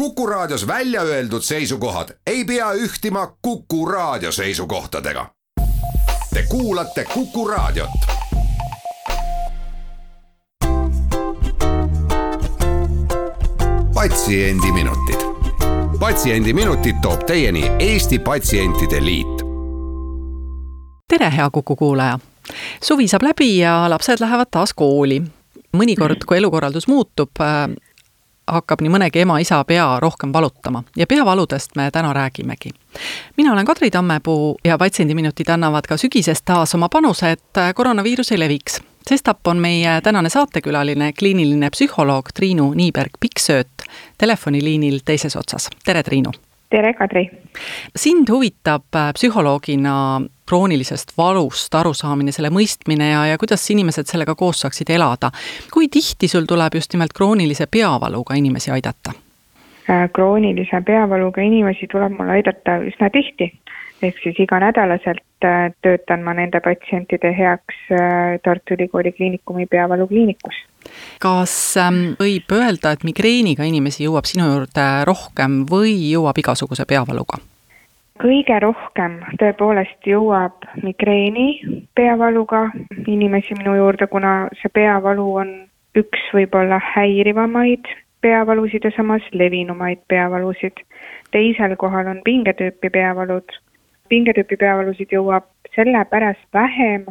Kuku Raadios välja öeldud seisukohad ei pea ühtima Kuku Raadio seisukohtadega. Te kuulate Kuku Raadiot. patsiendiminutid, Patsiendiminutid toob teieni Eesti Patsientide Liit. tere, hea Kuku kuulaja! suvi saab läbi ja lapsed lähevad taas kooli. mõnikord, kui elukorraldus muutub, hakkab nii mõnegi ema-isa pea rohkem valutama ja peavaludest me täna räägimegi. mina olen Kadri Tammepuu ja Patsiendiminutid annavad ka sügisest taas oma panuse, et koroonaviirus ei leviks. sestap on meie tänane saatekülaline kliiniline psühholoog Triinu Niiberg-Pikksööt telefoniliinil teises otsas. tere, Triinu! tere, Kadri! sind huvitab psühholoogina kroonilisest valust arusaamine, selle mõistmine ja, ja kuidas inimesed sellega koos saaksid elada. kui tihti sul tuleb just nimelt kroonilise peavaluga inimesi aidata? Äh, kroonilise peavaluga inimesi tuleb mul aidata üsna tihti, ehk siis iganädalaselt äh, töötan ma nende patsientide heaks äh, Tartu Ülikooli Kliinikumi peavalukliinikus. kas ähm, võib öelda, et migreeniga inimesi jõuab sinu juurde rohkem või jõuab igasuguse peavaluga? Kõige rohkem tõepoolest jõuab migreeni peavaluga inimesi minu juurde, kuna see peavalu on üks võib-olla häirivamaid peavalusid ja samas levinumaid peavalusid. teisel kohal on pingetüüpi peavalud. pingetüüpi peavalusid jõuab sellepärast vähem,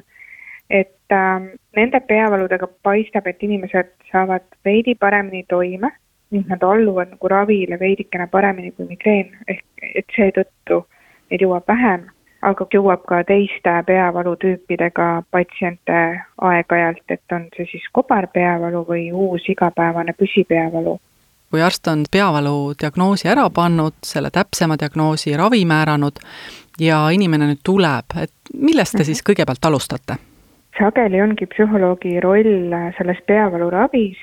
et äh, nende peavaludega paistab, et inimesed saavad veidi paremini toime ning nad alluvad nagu ravile veidikene paremini kui migreen, ehk et seetõttu neid jõuab vähem, aga jõuab ka teiste peavalutüüpidega patsiente aeg-ajalt, et on see siis kobarpeavalu või uus igapäevane püsipeavalu kui arst on peavalu diagnoosi ära pannud, selle täpsema diagnoosi ravi määranud ja inimene nüüd tuleb, et millest te siis kõigepealt alustate? sageli ongi psühholoogi roll selles peavaluravis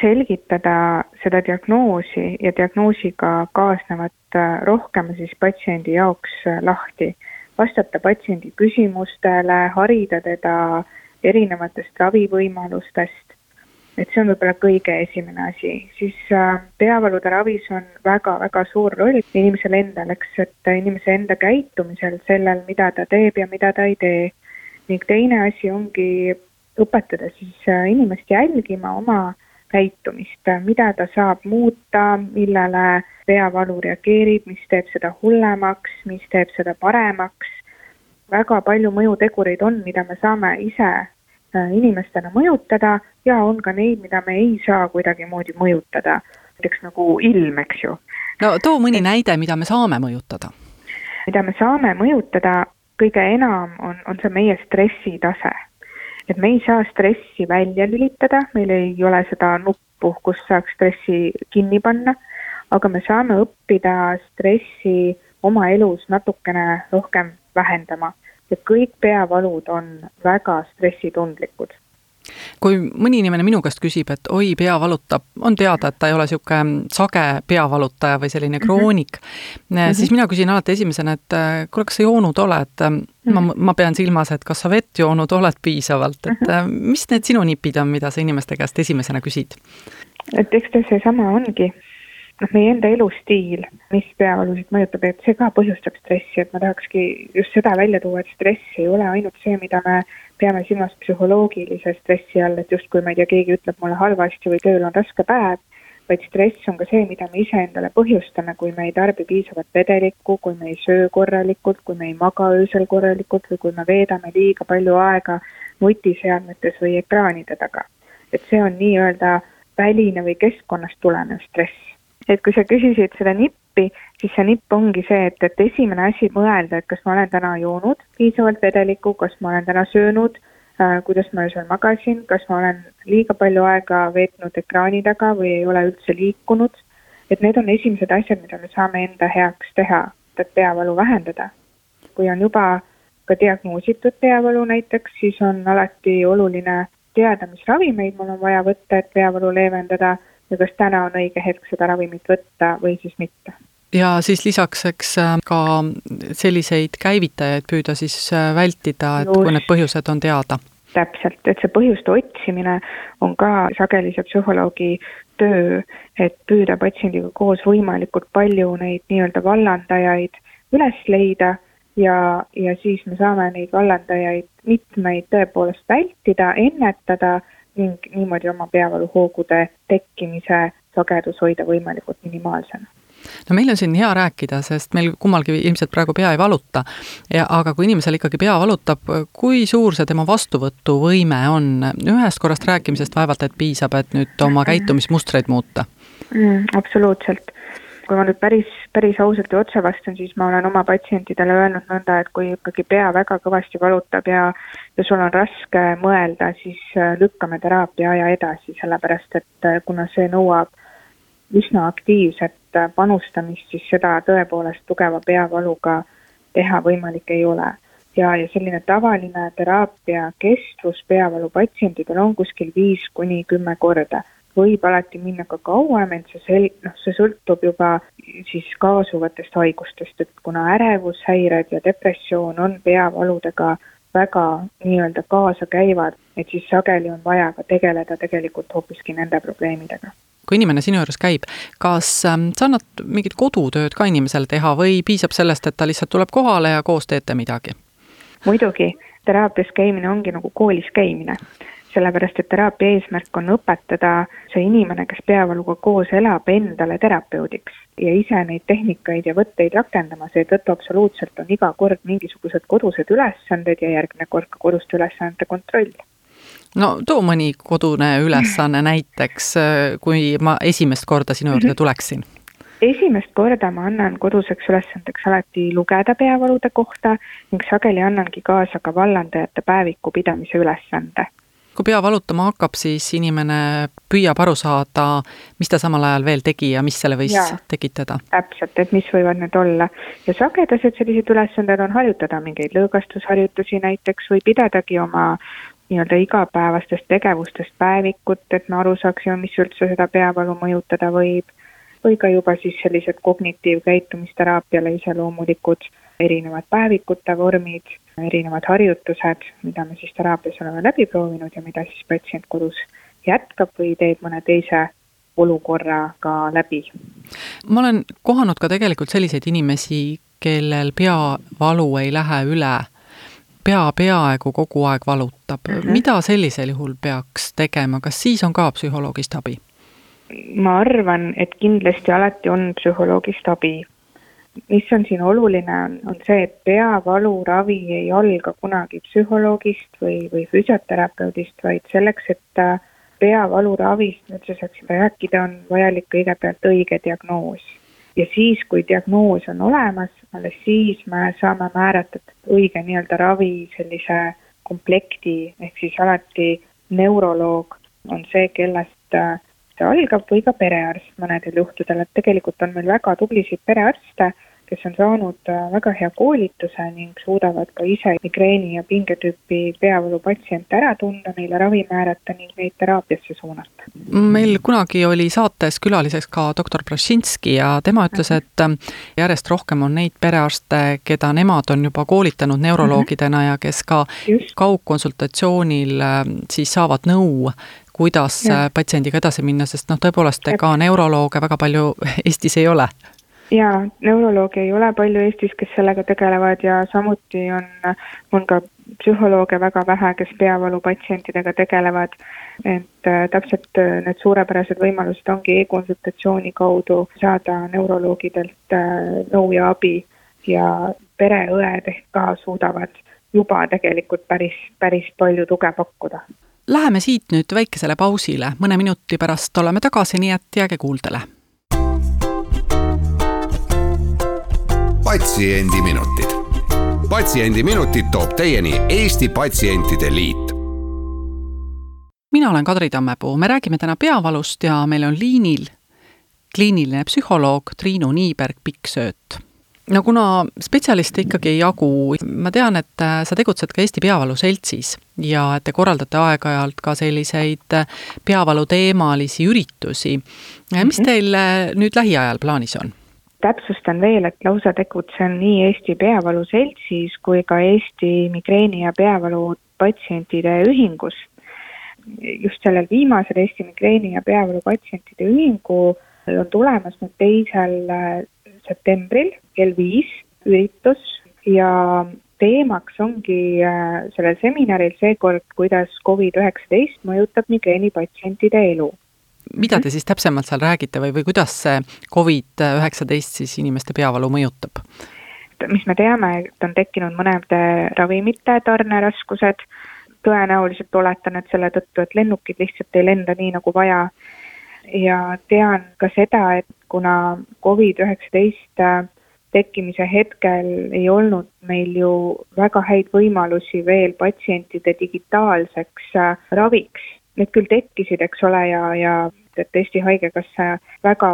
selgitada seda diagnoosi ja diagnoosiga kaasnevat äh, rohkem siis patsiendi jaoks äh, lahti. vastata patsiendi küsimustele, harida teda erinevatest ravivõimalustest, et see on võib-olla kõige esimene asi, siis äh, peavalude ravis on väga-väga suur roll inimesel endal, eks, et inimese enda käitumisel, sellel, mida ta teeb ja mida ta ei tee. ning teine asi ongi õpetada siis inimest jälgima oma käitumist, mida ta saab muuta, millele peavalu reageerib, mis teeb seda hullemaks, mis teeb seda paremaks. väga palju mõjutegureid on, mida me saame ise äh, inimestena mõjutada ja on ka neid, mida me ei saa kuidagimoodi mõjutada. näiteks nagu ilm, eks ju. no too mõni näide, mida me saame mõjutada. mida me saame mõjutada, kõige enam on, on see meie stressitase et me ei saa stressi välja lülitada, meil ei ole seda nuppu, kus saaks stressi kinni panna, aga me saame õppida stressi oma elus natukene rohkem vähendama. Ja kõik peavalud on väga stressitundlikud kui mõni inimene minu käest küsib, et oi, pea valutab, on teada, et ta ei ole niisugune sage peavalutaja või selline mhm. kroonik mm, -hmm. siis mina küsin alati esimesena, et äh, kuule, kas sa joonud oled -hmm. ma, ma pean silmas, et kas sa vett joonud oled piisavalt, et -hmm. mis need sinu nipid on, mida sa inimeste käest esimesena küsid? et eks ta seesama ongi, noh, meie enda elustiil, mis peavalusid mõjutab, et see ka põhjustab stressi, et ma tahakski just seda välja tuua, et stress ei ole ainult see, mida me peame silmas psühholoogilise stressi all, et justkui ma ei tea, keegi ütleb mulle halvasti või tööl on raske päev, vaid stress on ka see, mida me iseendale põhjustame, kui me ei tarbi piisavat vedelikku, kui me ei söö korralikult, kui me ei maga öösel korralikult või kui me veedame liiga palju aega nutiseadmetes või ekraanide taga. et see on nii-öelda väline või keskkonnast tulenev stress. Et kui sa küsisid seda nippi, siis see nipp ongi see, et, et esimene asi mõelda, et kas ma olen täna joonud piisavalt vedelikku, kas ma olen täna söönud äh,, kuidas ma öösel magasin, kas ma olen liiga palju aega veetnud ekraani taga või ei ole üldse liikunud. et need on esimesed asjad, mida me saame enda heaks teha, et peavalu vähendada. kui on juba ka diagnoositud peavalu näiteks, siis on alati oluline teada, mis ravimeid mul on vaja võtta, et peavalu leevendada ja kas täna on õige hetk seda ravimit võtta või siis mitte. Ja siis lisaks, eks äh, ka selliseid käivitajaid püüda siis äh, vältida, et Just. kui need põhjused on teada. Täpselt, et see põhjuste otsimine on ka sageli see psühholoogi töö, et püüda patsiendiga koos võimalikult palju neid nii-öelda vallandajaid üles leida ja, ja siis me saame neid vallandajaid mitmeid tõepoolest vältida, ennetada ning niimoodi oma peavaluhoogude tekkimise sagedus hoida võimalikult minimaalsena no meil on siin hea rääkida, sest meil kummalgi ilmselt praegu pea ei valuta. ja aga kui inimesel ikkagi pea valutab, kui suur see tema vastuvõtuvõime on? ühest korrast rääkimisest vaevalt et piisab, et nüüd oma käitumismustreid muuta mm,. absoluutselt kui ma nüüd päris, päris ausalt ja otse vastan, siis ma olen oma patsientidele öelnud nõnda, et kui ikkagi pea väga kõvasti valutab ja ja sul on raske mõelda, siis äh, lükkame teraapia aja edasi, sellepärast et äh, kuna see nõuab üsna aktiivset äh, panustamist, siis seda tõepoolest tugeva peavaluga teha võimalik ei ole. ja, ja selline tavaline teraapia kestvus peavalu patsientidel on kuskil viis kuni kümme korda võib alati minna ka kauem, ent see sel-, noh, see sõltub juba siis kaasuvatest haigustest, et kuna ärevushäired ja depressioon on peavaludega väga nii-öelda kaaskäivad, et siis sageli on vaja ka tegeleda tegelikult hoopiski nende probleemidega kui inimene sinu juures käib, kas ähm, sa annad mingit kodutööd ka inimesele teha või piisab sellest, et ta lihtsalt tuleb kohale ja koos teete midagi? muidugi, teraapias käimine ongi nagu koolis käimine sellepärast et teraapia eesmärk on õpetada see inimene, kes peavaluga koos elab, endale terapeudiks ja ise neid tehnikaid ja võtteid rakendama, seetõttu absoluutselt on iga kord mingisugused kodused ülesanded ja järgmine kord ka koduste ülesannete kontroll. No too mõni kodune ülesanne näiteks, kui ma esimest korda sinu juurde mhm. tuleksin. Esimest korda ma annan koduseks ülesandeks alati lugeda peavalude kohta ning sageli annangi kaasa ka vallandajate päeviku pidamise ülesande pea valutama hakkab, siis inimene püüab aru saada, mis ta samal ajal veel tegi ja mis selle võis ja, tekitada. täpselt, et mis võivad need olla. ja sagedased sellised ülesanded on harjutada mingeid lõõgastusharjutusi näiteks või pidadagi oma nii-öelda igapäevastest tegevustest päevikut, et me aru saaksime, mis üldse seda peavalu mõjutada võib. või ka juba siis sellised kognitiivkäitumisteraapiale iseloomulikud erinevad päevikute vormid, erinevad harjutused, mida me siis teraapias oleme läbi proovinud ja mida siis patsient kodus jätkab või teeb mõne teise olukorraga läbi. ma olen kohanud ka tegelikult selliseid inimesi, kellel peavalu ei lähe üle, pea peaaegu kogu aeg valutab mm. -hmm. mida sellisel juhul peaks tegema, kas siis on ka psühholoogist abi? ma arvan, et kindlasti alati on psühholoogist abi mis on siin oluline, on, on see, et peavaluravi ei alga kunagi psühholoogist või, või füsioterapeudist, vaid selleks, et peavaluravist üldse saaksime rääkida, on vajalik kõigepealt õige diagnoos. ja siis, kui diagnoos on olemas, alles siis me saame määratleda õige nii-öelda ravi sellise komplekti, ehk siis alati neuroloog on see, kellest see algab või ka perearst mõnedel juhtudel, et tegelikult on meil väga tublisid perearste kes on saanud äh, väga hea koolituse ning suudavad ka ise migreeni ja pingetüüpi peavalu patsiente ära tunda, neile ravi määrata ning neid teraapiasse suunata. meil kunagi oli saates külaliseks ka doktor Brašinski ja tema ütles, et äh, järjest rohkem on neid perearste, keda nemad on juba koolitanud neuroloogidena ja kes ka Just. kaugkonsultatsioonil äh, siis saavad nõu kuidas ja. patsiendiga edasi minna, sest noh, tõepoolest, ega neurolooge väga palju Eestis ei ole jaa, neurolooge ei ole palju Eestis, kes sellega tegelevad ja samuti on, on ka psühholooge väga vähe, kes peavalupatsientidega tegelevad. et äh, täpselt äh, need suurepärased võimalused ongi e-konsultatsiooni kaudu saada neuroloogidelt äh, nõu ja abi ja pereõed ehk ka suudavad juba tegelikult päris, päris palju tuge pakkuda. Läheme siit nüüd väikesele pausile, mõne minuti pärast oleme tagasi, nii et jääge kuuldele patsiendiminutid. patsiendiminutid toob teieni Eesti Patsientide Liit. mina olen Kadri Tammepuu, me räägime täna peavalust ja meil on liinil kliiniline psühholoog Triinu Niiberg-Pikksööt no kuna spetsialiste ikkagi ei jagu, ma tean, et sa tegutsed ka Eesti Peavalu Seltsis ja et te korraldate aeg-ajalt ka selliseid peavalu teemalisi üritusi. mis mhm. teil nüüd lähiajal plaanis on? Täpsustan veel, et lausa tegutsen nii Eesti Peavalu Seltsis kui ka Eesti Migreeni ja Peavalu patsientide ühingus. just sellel viimasel Eesti migreeni ja peavalu patsientide ühingu on tulemas nüüd teisel äh, septembril kell viis üritus ja teemaks ongi äh, sellel seminaril seekord, kuidas Covid-19 mõjutab migreenipatsientide elu mida te siis täpsemalt seal räägite või, või kuidas see Covid-19 siis inimeste peavalu mõjutab? mis me teame, et on tekkinud mõnede ravimite tarneraskused, tõenäoliselt oletan, et selle tõttu, et lennukid lihtsalt ei lenda nii, nagu vaja. ja tean ka seda, et kuna Covid-19 tekkimise hetkel ei olnud meil ju väga häid võimalusi veel patsientide digitaalseks raviks, need küll tekkisid, eks ole, ja, ja et Eesti Haigekassa väga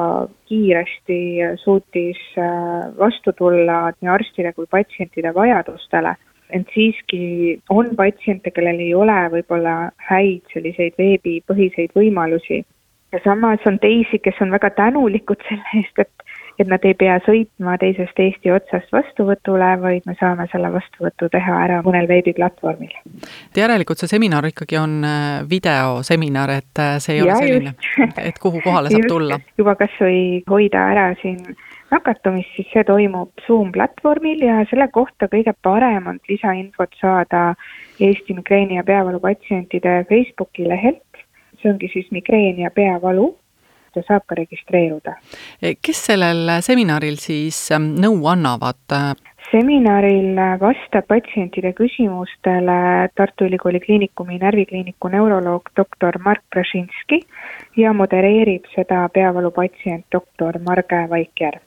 kiiresti suutis äh, vastu tulla nii arstide kui patsientide vajadustele. ent siiski on patsiente, kellel ei ole võib-olla häid selliseid veebipõhiseid võimalusi. ja samas on teisi, kes on väga tänulikud selle eest, et et nad ei pea sõitma teisest Eesti otsast vastuvõtule, vaid me saame selle vastuvõtu teha ära mõnel veebiplatvormil. järelikult see seminar ikkagi on äh, videoseminar, et äh, see ei ja, ole selline, et kuhu kohale saab just, tulla? juba kas või hoida ära siin nakatumist, siis see toimub Zoom platvormil ja selle kohta kõige parem on lisainfot saada Eesti migreeni ja peavalu patsientide Facebooki lehelt, see ongi siis migreen ja peavalu ja saab ka registreeruda. kes sellel seminaril siis ähm, nõu annavad? seminaril vastab patsientide küsimustele Tartu Ülikooli Kliinikumi närvikliiniku neuroloog doktor Mark Brašinski ja modereerib seda peavalupatsient doktor Marge Vaikjärv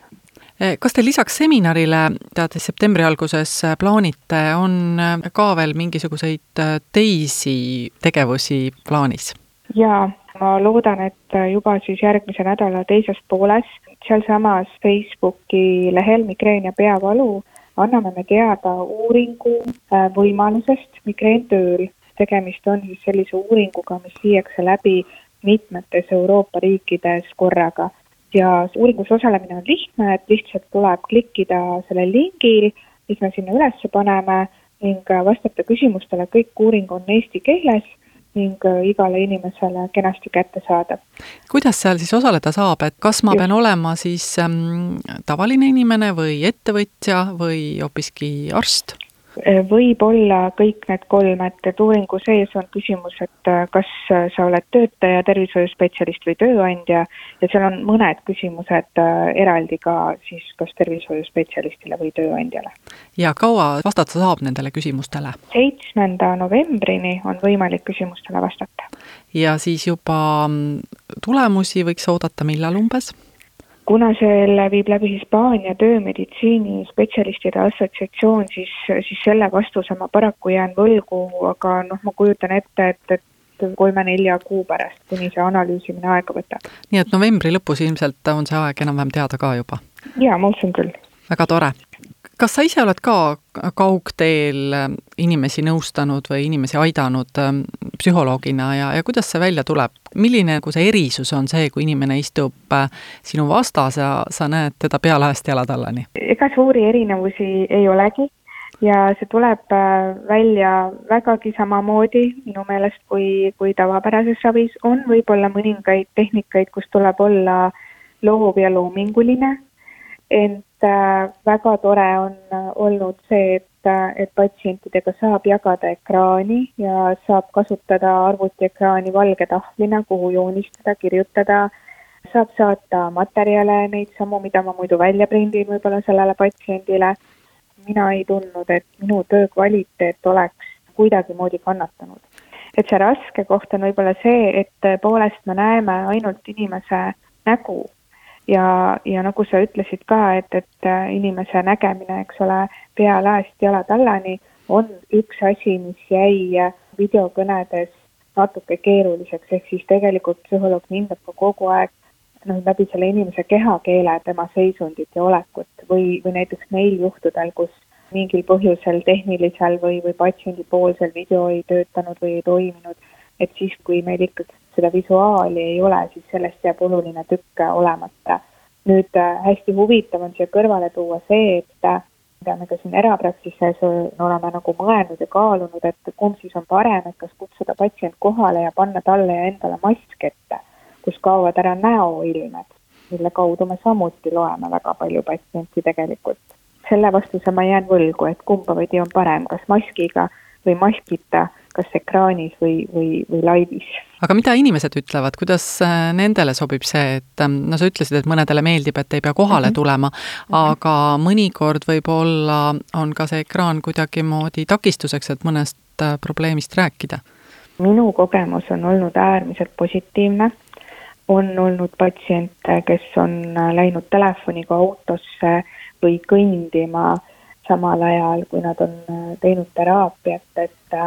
kas te lisaks seminarile, teate septembri alguses plaanite, on ka veel mingisuguseid teisi tegevusi plaanis? jaa, ma loodan, et juba siis järgmise nädala teises pooles sealsamas Facebooki lehel Migreen ja peavalu anname me teada uuringu äh, võimalusest migreentööl. tegemist on siis sellise uuringuga, mis viiakse läbi mitmetes Euroopa riikides korraga. Ja uuringus osalemine on lihtne, et lihtsalt tuleb klikkida sellel lingil, mis me sinna üles paneme ning vastata küsimustele, kõik uuring on eesti keeles ning äh, igale inimesele kenasti kättesaadav. kuidas seal siis osaleda saab, et kas ma Just. pean olema siis ähm, tavaline inimene või ettevõtja või hoopiski arst? Äh, võib olla kõik need kolm, et, et uuringu sees on küsimus, et äh, kas äh, sa oled töötaja, tervishoiuspetsialist või tööandja ja seal on mõned küsimused eraldi ka siis kas tervishoiuspetsialistile või tööandjale. ja kaua vastata saab nendele küsimustele? seitsmenda novembrini on võimalik küsimustele vastata. ja siis juba mm, tulemusi võiks oodata millal umbes? Kuna selle viib läbi Hispaania töömeditsiini spetsialistide assotsiatsioon, siis, siis selle vastuse ma paraku jään võlgu, aga noh, ma kujutan ette, et, et kolme-nelja kuu pärast, kuni see analüüsimine aega võtab. nii et novembri lõpus ilmselt on see aeg enam-vähem teada ka juba? jaa, ma usun küll. väga tore kas sa ise oled ka kaugteel äh, inimesi nõustanud või inimesi aidanud ähm, psühholoogina ja, ja kuidas see välja tuleb? milline nagu see erisus on see, kui inimene istub äh, sinu vastas ja sa näed teda pealaest jalatallani? ega suuri erinevusi ei olegi ja see tuleb äh, välja vägagi samamoodi minu meelest, kui, kui tavapärases ravis on võib-olla mõningaid tehnikaid, kus tuleb olla loov ja loominguline, ent Äh, väga tore on äh, olnud see, et, äh, et patsientidega saab jagada ekraani ja saab kasutada arvutiekraani valge tahvlina, kuhu joonistada, kirjutada, saab saata materjale, neid samu, mida ma muidu välja prindin võib-olla sellele patsiendile. mina ei tundnud, et minu töö kvaliteet oleks kuidagimoodi kannatanud. et see raske koht on võib-olla see, et tõepoolest me näeme ainult inimese nägu ja, ja nagu sa ütlesid ka, et, et äh, inimese nägemine, eks ole, pealaest jalatallani on üks asi, mis jäi äh, videokõnedes natuke keeruliseks, ehk siis tegelikult psühholoog hindab ka kogu aeg noh, läbi selle inimese kehakeele tema seisundit ja olekut. Või, või näiteks neil juhtudel, kus mingil põhjusel tehnilisel või, või patsiendipoolsel video ei töötanud või ei toiminud, et siis, kui meil ikkagi seda visuaali ei ole, siis sellest jääb oluline tükk olemata. nüüd äh, hästi huvitav on siia kõrvale tuua see, et, mida me ka siin erapraksises oleme nagu mõelnud ja kaalunud, et kumb siis on parem, et kas kutsuda patsient kohale ja panna talle ja endale mask ette, kus kaovad ära näoilmed, mille kaudu me samuti loeme väga palju patsienti tegelikult. selle vastuse ma jään võlgu, et kumba pidi on parem, kas maskiga või maskita kas ekraanis või, või, või laivis. aga mida inimesed ütlevad, kuidas äh, nendele sobib see, et ähm, no sa ütlesid, et mõnedele meeldib, et ei pea kohale mm -hmm. tulema, mhm. aga mõnikord võib-olla on ka see ekraan kuidagimoodi takistuseks, et mõnest äh, probleemist rääkida? minu kogemus on olnud äärmiselt positiivne, on olnud patsiente, kes on äh, läinud telefoniga autosse või kõndima samal ajal, kui nad on teinud teraapiat, et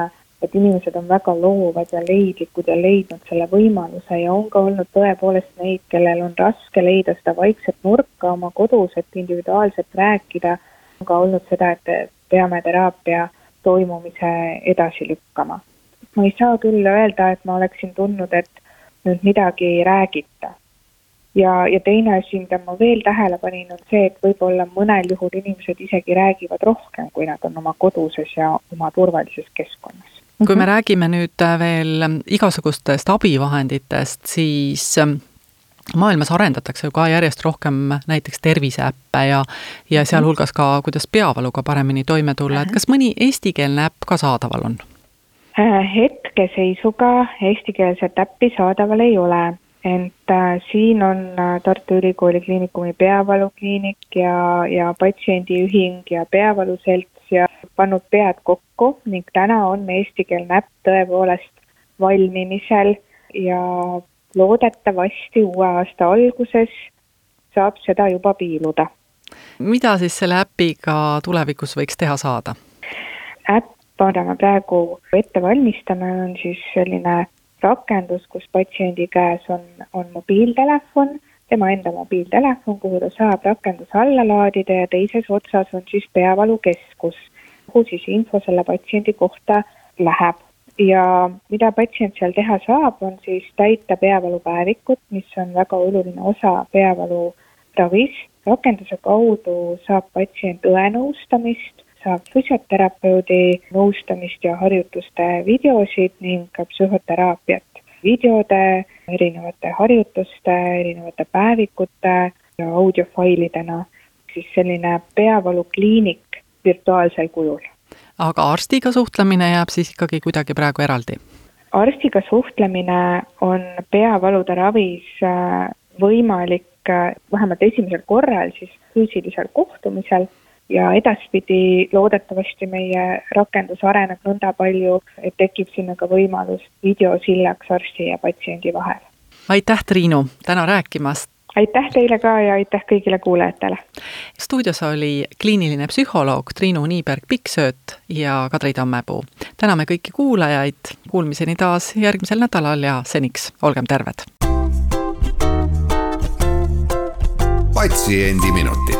et inimesed on väga loovad ja leidlikud ja leidnud selle võimaluse ja on ka olnud tõepoolest neid, kellel on raske leida seda vaikset nurka oma kodus, et individuaalselt rääkida. on ka olnud seda, et peame teraapia toimumise edasi lükkama. ma ei saa küll öelda, et ma oleksin tundnud, et nüüd midagi ei räägita. Ja, ja teine asi, mida ma veel tähele panin, on see, et võib-olla mõnel juhul inimesed isegi räägivad rohkem, kui nad on oma koduses ja oma turvalises keskkonnas kui me mhm. räägime nüüd äh, veel igasugustest abivahenditest, siis ähm, maailmas arendatakse ju ka järjest rohkem näiteks terviseäppe ja, ja mhm. sealhulgas ka, kuidas peavaluga paremini toime tulla, et kas mõni eestikeelne äpp ka saadaval on? Äh, hetkeseisuga eestikeelset äppi saadaval ei ole, ent äh, siin on äh, Tartu Ülikooli Kliinikumi peavalukliinik ja, ja patsiendiühing ja peavalu selts ja pannud pead kokku ning täna on eestikeelne äpp tõepoolest valmimisel ja loodetavasti uue aasta alguses saab seda juba piiluda. mida siis selle äpiga tulevikus võiks teha saada? äpp, mida me praegu ette valmistame, on siis selline rakendus, kus patsiendi käes on, on mobiiltelefon tema enda mobiiltelefon, kuhu ta saab rakenduse alla laadida ja teises otsas on siis peavalukeskus, kuhu siis info selle patsiendi kohta läheb. ja mida patsient seal teha saab, on siis täita peavalupäevikut, mis on väga oluline osa peavalu ravis. rakenduse kaudu saab patsient õenõustamist, saab füsioterapeudi nõustamist ja harjutuste videosid ning ka psühhoteraapiat videode, erinevate harjutuste, erinevate päevikute ja audiofailidena, siis selline peavalukliinik virtuaalsel kujul. aga arstiga suhtlemine jääb siis ikkagi kuidagi praegu eraldi? arstiga suhtlemine on peavalude ravis äh, võimalik äh, vähemalt esimesel korral siis füüsilisel kohtumisel ja edaspidi loodetavasti meie rakendus areneb nõnda palju, et tekib sinna ka võimalus videosillaks arsti ja patsiendi vahel. aitäh, Triinu, täna rääkimast! aitäh teile ka ja aitäh kõigile kuulajatele! stuudios oli kliiniline psühholoog Triinu Niiberg-Pikksööt ja Kadri Tammepuu. täname kõiki kuulajaid, kuulmiseni taas järgmisel nädalal ja seniks olgem terved! patsiendiminutid